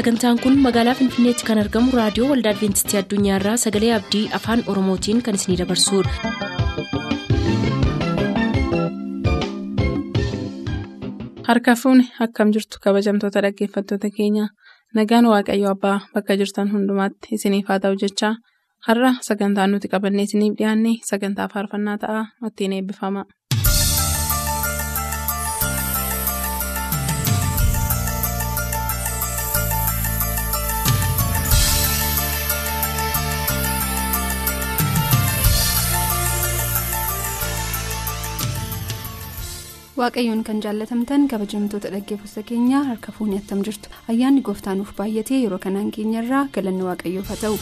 sagantaan kun magaalaa finfinneetti kan argamu raadiyoo waldaa adventistii addunyaarraa sagalee abdii afaan oromootiin kan isinidabarsudha. harka fuuni akkam jirtu kabajamtoota dhaggeeffattoota keenya nagaan waaqayyo abbaa bakka jirtan hundumaatti isiniif haa ta'u jechaa har'a sagantaan nuti qabannee isiniif dhiyaanne sagantaa faarfannaa ta'a ittiin eebbifama. Waaqayyoon kan jaallatamtan kabajamtoota dhaggeeffattoota keenyaa harka fuunii attam jirtu ayyaanni gooftaanuuf baay'atee yeroo kanaan keenyarraa galanni waaqayyoof haa ta'u.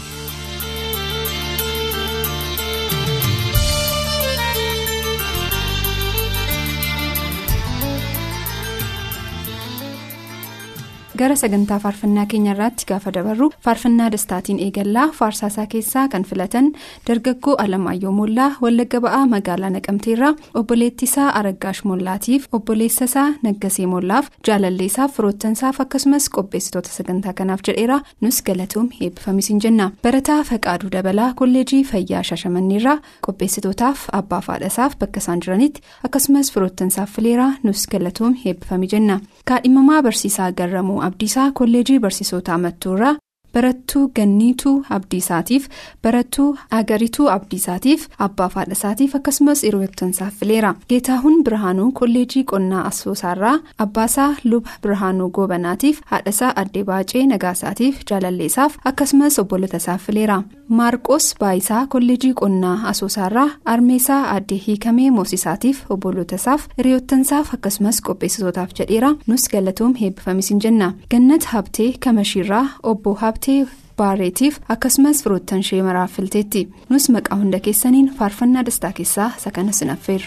Gara sagantaa faarfannaa keenyarraatti gaafa dabarru faarfannaa dastaatiin eegallaa faarsaasaa keessaa kan filatan dargaggoo alamaayyoo moollaa wallagga ba'aa magaalaa naqamteerraa obboleettisaa araggaash moollaatiif obboleessasaa naggasee moollaaf jaalalleessaaf firoottansaaf akkasumas qopheessitoota sagantaa kanaaf jedheera. Nus galatoom eebbifamisiin jenna barataa faqaaduu dabalaa kolleejii fayyaa shaashamanneerraa qopheessitootaaf abbaa faadhasaaf bakka isaan jiranitti akkasumas firoottansaaf fileeraa nus galatoom eebbifami jenna kaadhimamaa barsiisaa garramuu abdiisaa kolleejii barsiisota mattuurraa barattuu ganniituu abdiisaatiif barattuu agariituu abdiisaatiif abbaa faadhasaatiif akkasumas hiriyoottansaaf fileera geetaahuun birhaanuu kolleejii qonnaa asoosaarraa abbaasaa luba birhaanuu goobanaatiif haadhasaa addee baacee nagaasaatiif jaalalleessaaf akkasumas obbolotasaaf fileera maarqos baayisaa kolleejii qonnaa asoosaarraa armeesaa addee hiikamee moosisaatiif obbolotasaaf hiriyoottansaaf akkasumas qopheessitootaaf jedheera nus galatoom heebbifamisiin jenna gannat habtee kamashiirraa obbo habtee baareetiif akkasumas firoottan ishee maraaf filteetti. Nus maqaa hunda keessaniin faarfannaa dastaa keessaa isa kana sinaffeerra.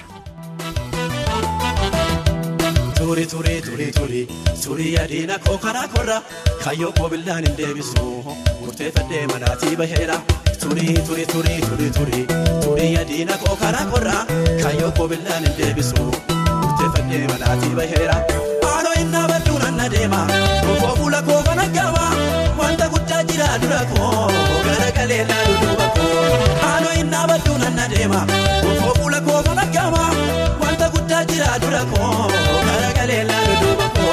Turii turii turii turii turii adiina koo karaa korra. Kayyoo koo billaan hin deebisu murteeffadhee manaatii baheera. Turii turii turii turii turii turii adiina koo karaa korra. Kayyoo koo billaan hin deebisu murteeffadhee manaatii baheera. Gara galee laalu duuba koo. Haaloo innaa badduun anna deema kofoo fuula koo kana gaama wanta guddaa jira dura koo gara galee laalu duuba koo.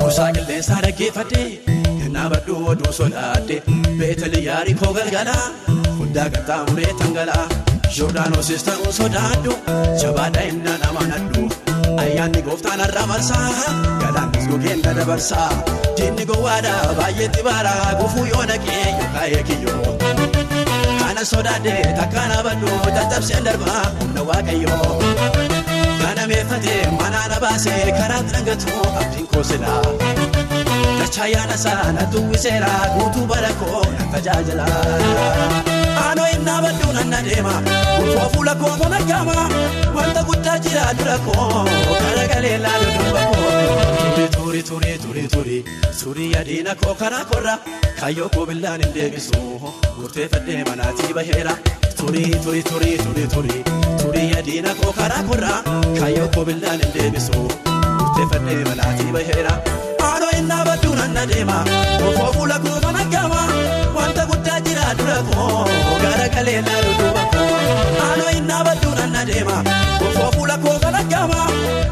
Kuusaa qilleensaa dhaggeeffadhee kennaa badhuu oduu sodaadde beetali yaarii koo galgalaa hundaa qaxxaamuree tangalaa joordaanoosis ta'uu sodaaddu jabaadha himnaan amanadhu ayyaanni gooftaan har'a marsaa galaannis gogeen na dabarsaa diinni gowwaadha baay'eetti baaraa gufuu yoo naqee yookaan eegiyyoo kana sodaadde takkaan abadhu caccabseen darbaa humna waaqayyoo. Kana meeffatee manaan baasee karaa dhangatu abdiin koo silaa. Dachaayyaan isaa na tuwwiseera guutuu bara koo na tajaajila. Aanoo innaa badduun anna deema kufoo fuula koo tona gaama wanta guddaa jira dura koo gara galee laalu duuba koo. Turii turii turii turii turii adiina koo karaa korra kayyoo koo billaan hin deebisu murteeffadhee manaatii baheera. Turii turii turii turii turii turii adiina koo karaa korra kayyoo koo billaan hin deebisu murteeffadhee manaatii baheera. Haaloo innaa badduun anna deema kofoo fuula koo kana gaama wanta guddaa jira dura koo gara galee laalu duuba koo. Haaloo innaa badduun anna deema kofoo fuula koo kana gaama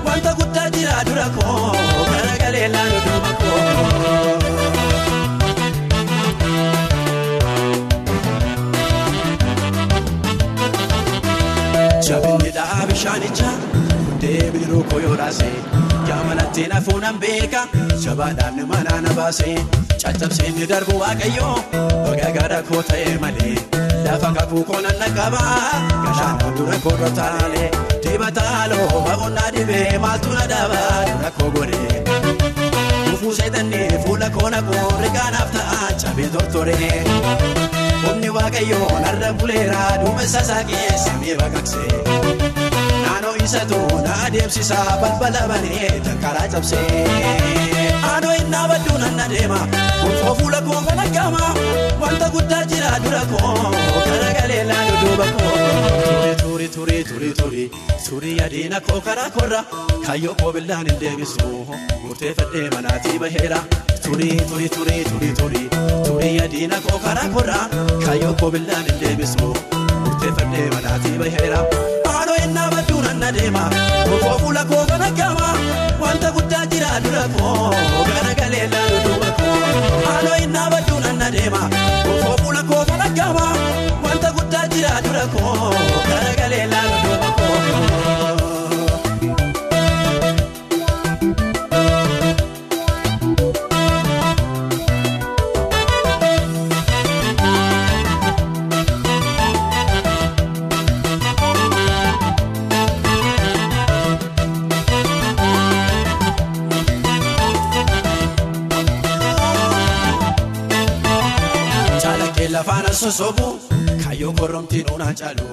wanta guddaa jira dura koo gara galee laalu duuba koo. Jabinni dhaa bishaanichaa deebiiruu koo yoo raase yaamanatti na fuunan beeka jabaadhaan manaa na baase caccabsee ni darbu waaqayyoo bagagara koo ta'e malee lafa kakuu koo nan naqaba gashaan dura koo dhotaale dibataaloo ba'unnaa dhibee maaltu na dhaaba dura koo godhee dhufuu seetannee fuula koo naqoo rigaanaaf ta'a cabee tortoree. Humni waaqayyoo narra buleera duumessa isaa keessa mee baqaqsee naannoo isatu na adeemsisaa balbala banee dankaraa cabsee. Aanoo innaa badduun anna deema kufoo fuula koo kana gaama wanta guddaa jira dura koo gara galee laalu duuba koo. Turii turii turii turii turii adiina koo karaa korra kaayyoo koo billaan hin deebisu murteeffadhee manaatii baheera turii turii turii turii turii turii adiina koo karaa korra kaayyoo koo billaan hin deebisu murteeffadhee manaatii baheera deema kofoo fuula koo kana gama wanta guddaa jira dura koo lafaana sosobu kaayyoo korromtiin uunaa caalu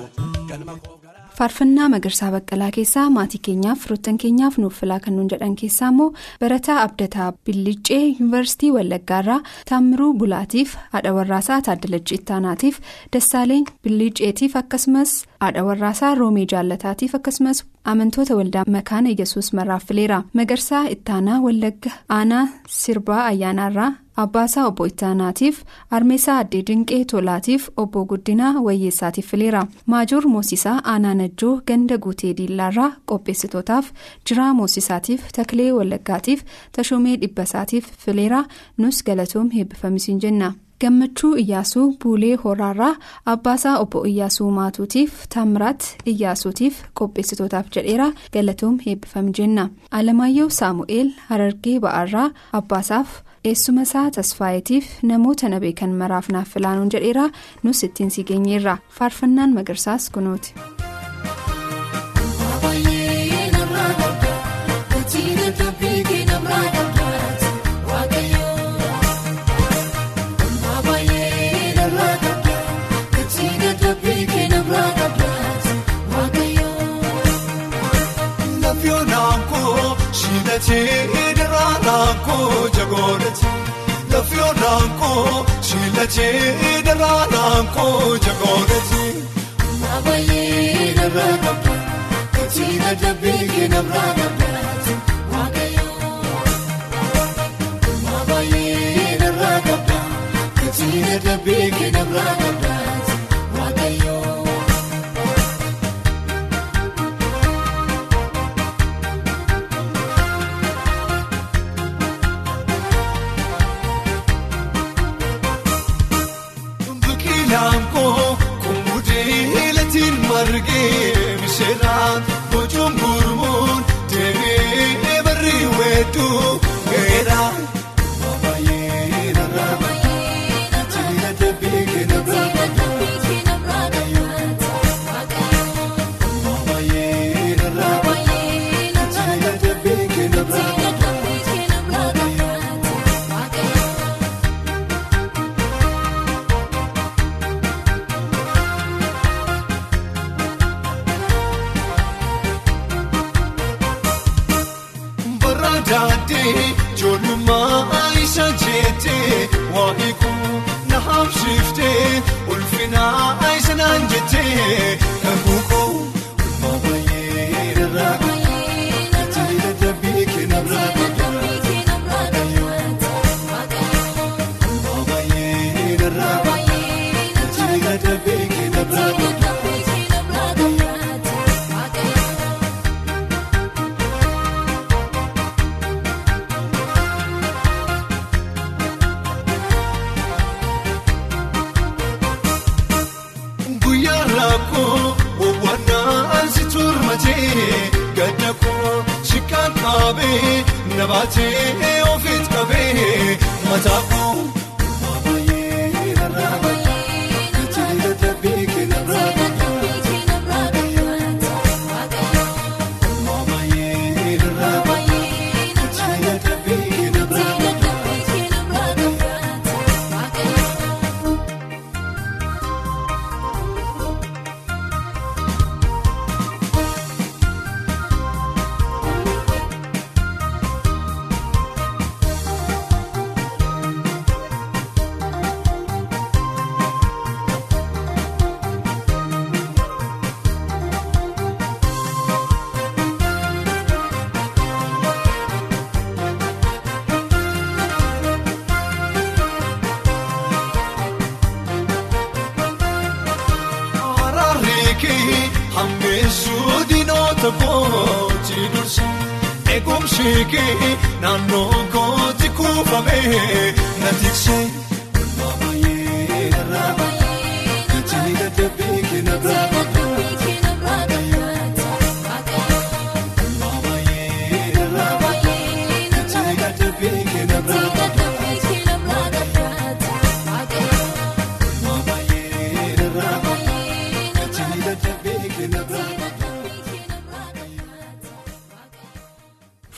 galma koo garaa. Faarfannaa Magarsaa Baqqalaa keessaa maatii keenyaaf firoottan keenyaaf nuuf filaa kan nuun jedhan keessaa immoo barataa abdataa Billiccee Yuunivarsiitii Wallaggaarraa Taammiruu Bulaatiif haadha warraasaa Taaddalachii Ittaanaatiif Dassaaleen Billiceetiif akkasumas haadha warraasaa Roomee Jaallataatiif akkasumas amantoota waldaa makaana yesus marraaffileera Magarsaa Ittaanaa Wallagga aanaa sirbaa ayyaanaarraa Abbaasaa obbo Ittaanaatiif Armeesaa Addee Dinqee Tolaatiif obbo Guddinaa Wayyeessaatiif fileera. Maajoor Moosisaa Aanaa Najjoo Ganda Guutee Diillaarraa qopheessitootaaf Jiraa Moosisaatiif Taklee Wallaggaatiif Tashomee Dhibbasaatiif fileera. Nus galatoom heebbifamisiin jenna. Gammachuu Iyyaasuu Buulee Horaarraa Abbaasaa obbo Iyyaasuu Maatuutiif Taamiraat Iyyaasuutiif qopheessitootaaf jedheera galatoom heebbifam jenna. Alamaayyoo Saamu'eel Harargee Ba'aarraa Abbaasaaf. eessuma isaa tasfaayetiif namoota na beekan maraaf naaf filaanuun jedheera nus ittiin si geenyeerra faarfannaan magarsaas kunuuti. Lafiyoonaanko shiilachee daraanaanko jagoonati. Naabayee narraa qabda katiina dabee keenarraa qabda waaqayyoo. Naabayee narraa qabda katiina dabee keenarraa qabda waaqayyoo. Biqilaanko kumbudee latiin margee bisheeraan naannoo kooti kuufame na tiksee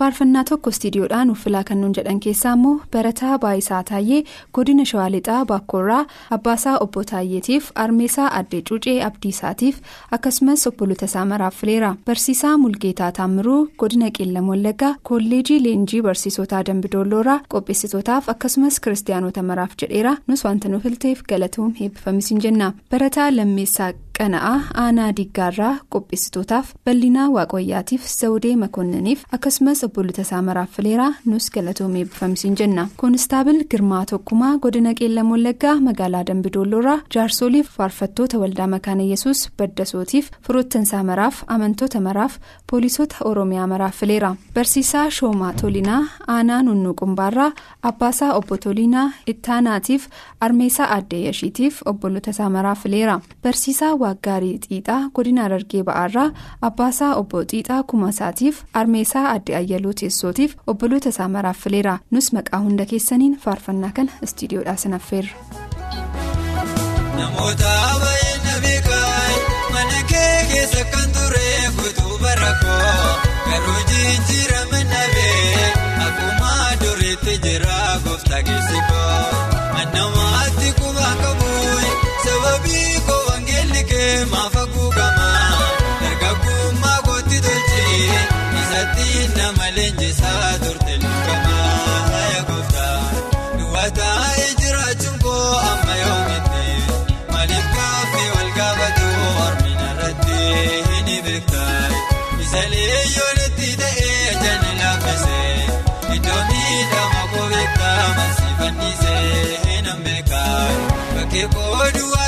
faarfannaa tokko istiidiyoodhaan uffilaa kan nuun jedhan keessaa immoo barataa baayisaa taayee godina shawaa lixaa baakkoorraa abbaasaa obbo taayyeetiif armeesaa addee cuucee abdiisaatiif akkasumas obbolota isaa maraaf fileera barsiisaa mulgeetaa taammiruu godina qeellam wallaggaa kolleejii leenjii barsiisotaa dambidoolooraa qopheessitootaaf akkasumas kiristaanota maraaf jedheera. Nus wanta nuuf ilteef galatoom eebbifamisiin jenna. Barataa lammeessaa qana'aa aanaa diggaarraa qopheessitootaaf bal'inaa waaqayyaatiif zawudee makoonnaniif akkasumas obbolota isaa maraaf fileeraa nus galatoomee eebbifamisiin jenna koonistaabil girmaa tokkumaa godina qeellam wallaggaa magaalaa dambidoolloorraa jaarsoliif faarfattoota waldaa makaana yesus baddasootiif firoottansaa maraaf amantoota maraaf poolisoota oromiyaa maraaf fileera barsiisaa shoomaa tolinaa aanaa nunnuu qumbaarraa abbaasaa obbo tolinaa ittaanaatiif armeesaa addeeyyashiitiif obbolota isaa maraaf fileera waaggaarii xiixaa godina harargee ba'aarraa abbaasaa obbo xiixaa kumasaatiif armeesaa adde ayyaluu teessootiif obboloota isaa maraaf fileera nus maqaa hunda keessaniin faarfannaa kana istiidiyoodhaa sinaffeerra. Garuu jijjiirama nabee akkuma duriitti jira gooftaa keessi bakkee koodu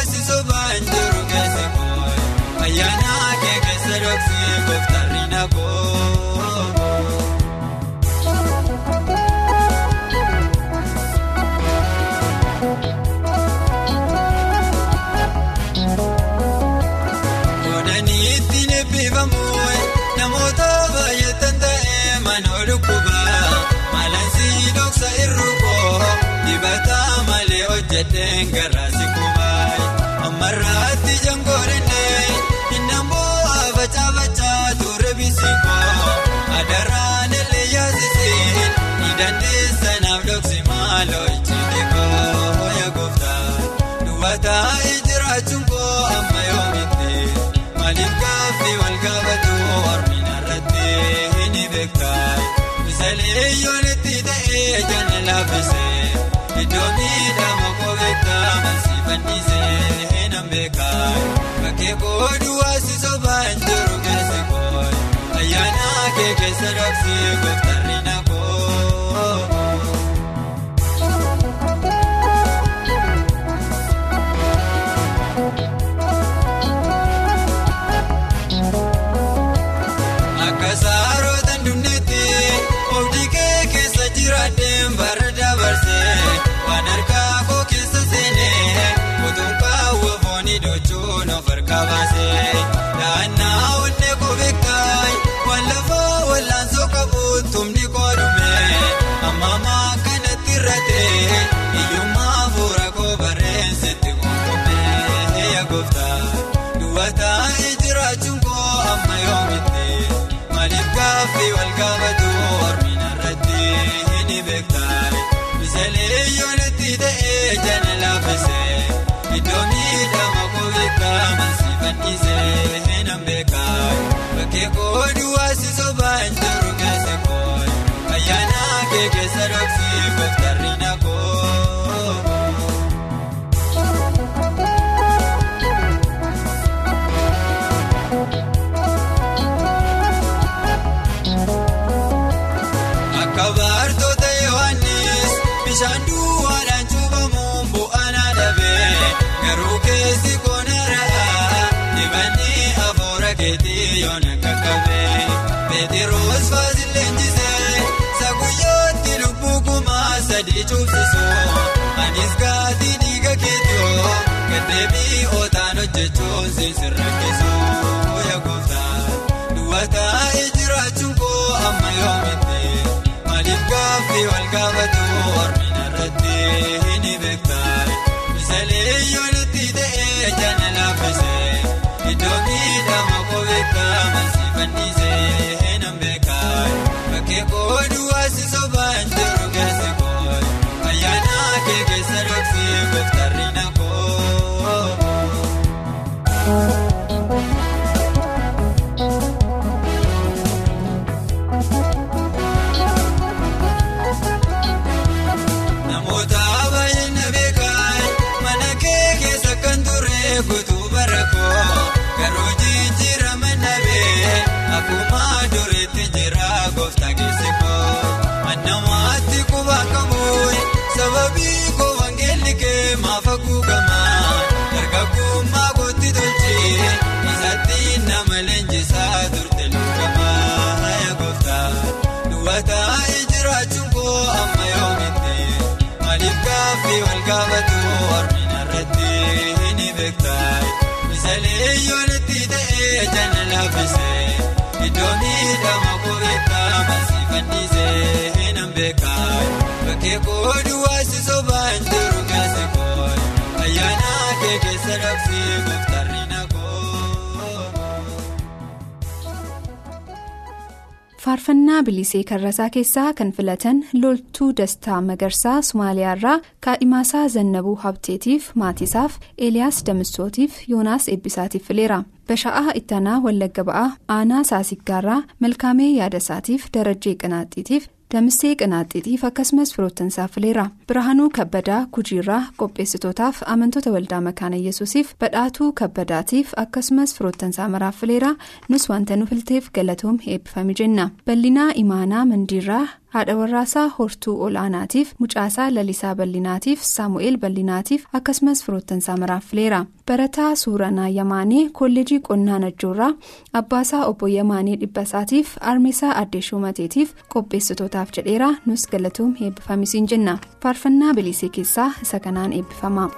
nan beekaa bakkee koodu waasisoo baan jiru keessa koo ayyaana kee keessa dhoksee gooftarri garuu keessi koona ra'a dibanni hafuura keetii. yoona qaqqabee Beetiroos faasii leenjisee saguyyooti lubbuu kumaa sadii cuubsisoo anis gaatii dhiiga keetoo gaddeebii ootaan hojjechuun siin rakkisuu yaa gooftaa duwwataa ijiraachuun koo amma yoomitti maaliif gaaffii wal gaafatu ormina irratti ni beektaa ta'ee jaana laaffisee iddoo miidhama koo beekaa mansii fannisee ta'ee jaana laaffisee iddoo miidhama koo beekaa mansii fannisee nan beekaa bakkee koo duwwaasi sobaan jiru keessi koo ayyaana kee keessa dhoksee faarfannaa bilisee karrasaa keessaa kan filatan loltuu dastaa magarsaa somaaliyaarraa kaadhimaasaa zannabuu habteetiif maatiisaaf eeliyaas damissootiif yoonaas eebbisaatiif fileera. Basha'aa ittanaa wallagga ba'aa aanaa saasiggaarraa malkaamee yaadasaatiif darajjee qinaaxxiitiif damissee qinaaxxiitiif akkasumas firoottansaaf fileera birhaanuu kabbadaa gujiirraa qopheessitootaaf amantoota waldaa makaana yesuusiif badhaatuu kabbadaatiif akkasumas firoottansaa maraaf fileera nus wanta nu filteef galatoom eebbifame jenna bal'inaa imaanaa mandiirraa haadha warraasaa hortuu olaanaatiif mucaasaa lalisaa bal'inaatiif saamu'eel bal'inaatiif akkasumas firoottansaa maraaf fileera barataa suuranaa yamaanee kolleejii qonnaa najjoorraa abbaasaa obbo yamaanee dhibbasaatiif armeesaa addee shumateetiif qopheessitootaaf jedheera. Nus galatoom eebbifamisiin jenna. Faarfannaa bilisee keessaa isa kanaan eebbifama.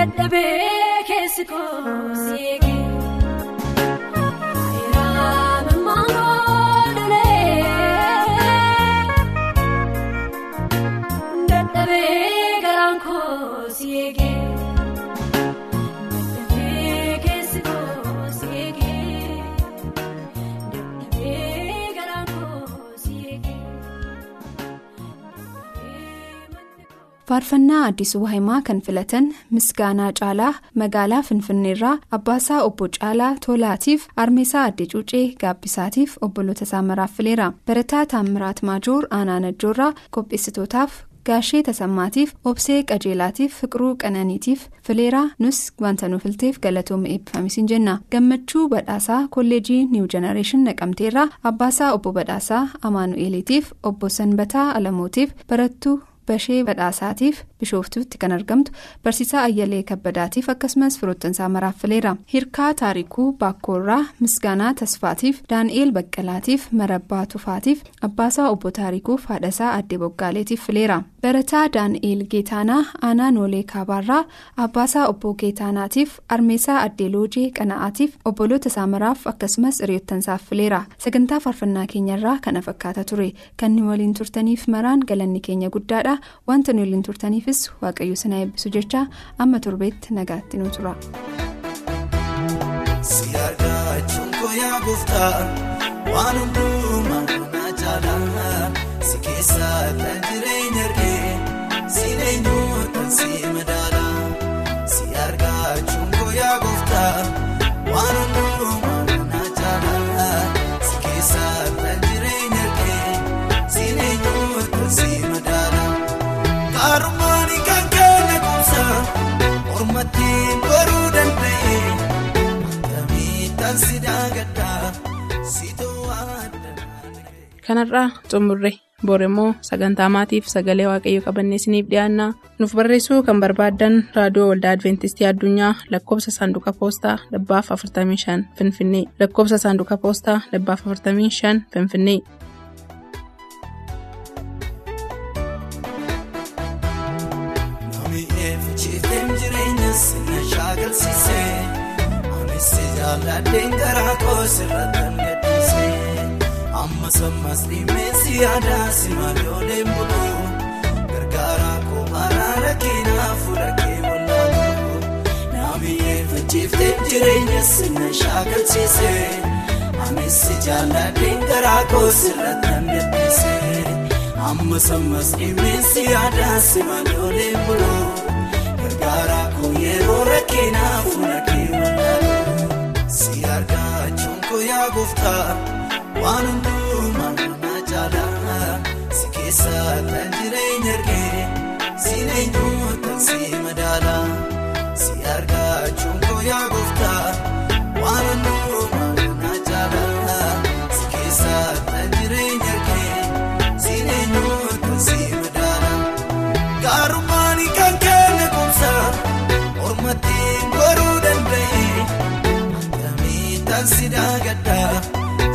Dadhabee keessi koosi faarfannaa addisuu waahimaa kan filatan misgaanaa caalaa magaalaa finfinneerraa abbaasaa obbo caalaa tolaatiif armeesaa addee cuucee gaabbisaatiif obboloota isaa maraaf fileera. Barataa taammiraat maajoor aanaa najjoorraa qopheessitootaaf gaashee tasammaatiif obsee qajeelaatiif fiqiruu qananiitiif fileeraa nus wanta nu filteef galatooma eebbifamisiin jenna. Gammachuu badhaasaa kolleejii niiw jenereeshin naqamteerraa abbaasaa obbo badhaasaa amaanu'eeliitiif obbo sanbataa alamootiif barattuu. Bashee badhaasaatiif bishooftuutti kan argamtu barsiisaa ayyalee kabbadaatiif akkasumas firoottansaa maraaf fileera hirkaa taarikuu baakkoorraa misgaanaa tasfaatiif daani'eel baqqalaatiif marabbaa tufaatiif abbaasaa obbo taarikuuf haadhasaa addee boggaaleetiif fileera. Barataa daani'eel geetaanaa aanaa noolee kaabaarraa abbaasaa obbo geetaanaatiif armeesaa addee loojee qana'aatiif obboloota isaa maraaf akkasumas hiriyoottansaaf fileera. Sagantaa faarfannaa keenyarraa kana fakkaata ture. Kan waliin turtaniif maraan galanni keenya guddaadha. wanta waliin turtaniifis waaqayyo sana eebbisu jecha amma torbeetti nagaatti nu tura. Si argachuun koyaa gooftaa kanarraa xumurre. Booremmoo sagantaa maatiif sagalee waaqayyo qabannee isiniif dhiyaannaa. Nuuf barreessuu kan barbaaddan raadiyoo waldaa adventistii addunyaa lakkoofsa saanduqa poostaa dhibbaaf 45 finfinnee. Lakkoofsa saanduqa poostaa dhibbaaf 45 finfinnee. Nami eeffachiifteen jireenya sinna shaakalsiisee anis si jaalladheen garaa koos irratti amma sammas dhimee si yaadaa si buluu gargaaraa koo araara keenyaa fuula kee wallaaluu nami eeffachiifteen jireenya sinna shaakalsiisee anis si jaalladheen garaa koos irratti gadhiisee. Amma sammas dhimmiinsi aadaa si malee oleen buluu gargaaraa koo yeroo rakkinaa fuula kee wallaaluu si argachuun koo yaa gooftaa waan hundumaa mana caalaa si keessa kan jireenya argee si leenyootaan si madaala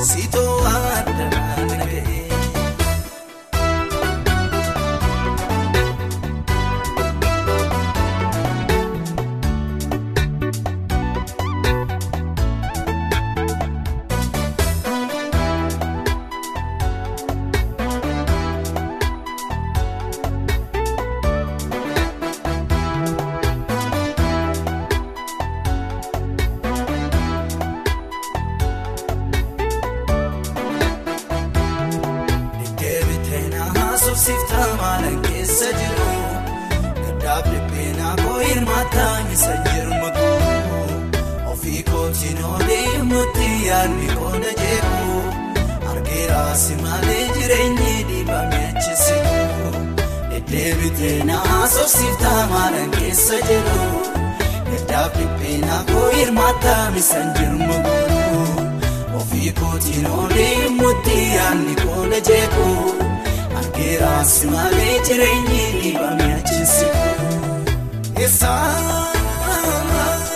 si hirmaataa misan jirma guutuu ofii kootiin olee mutti yaadni koona jeeku argeeraas malee jireenyi dhiibame achiisiku. Sakaan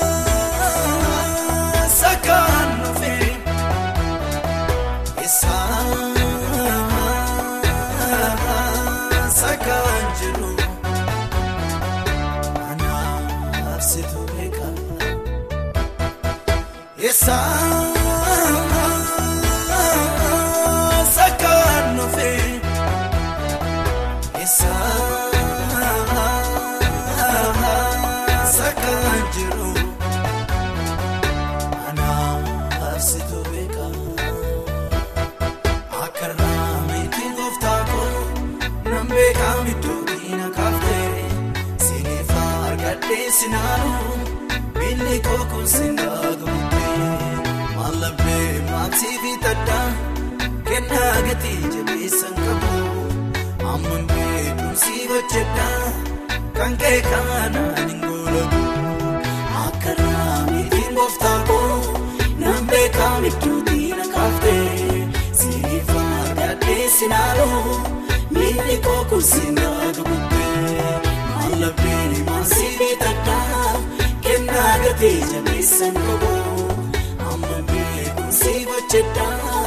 iddoo diina kaaftee siiniifaa argadhee sinaaru miilli koo kun sinaa guutee mallabbee maatii fi taddaa kennaa gatii jabeessan qabu amma beekumsi hojjedhaa kan kee kaanaan hin goolabu akka raameetiin gooftaa koo nan beekaam iddoo diina kaaftee siiniifaa argadhee sinaaru miilli koo kun sinaa guutee mallabbeen maatii fi taddaa kennaa gatii jabeessan qabu amma beekumsi hojjedhaa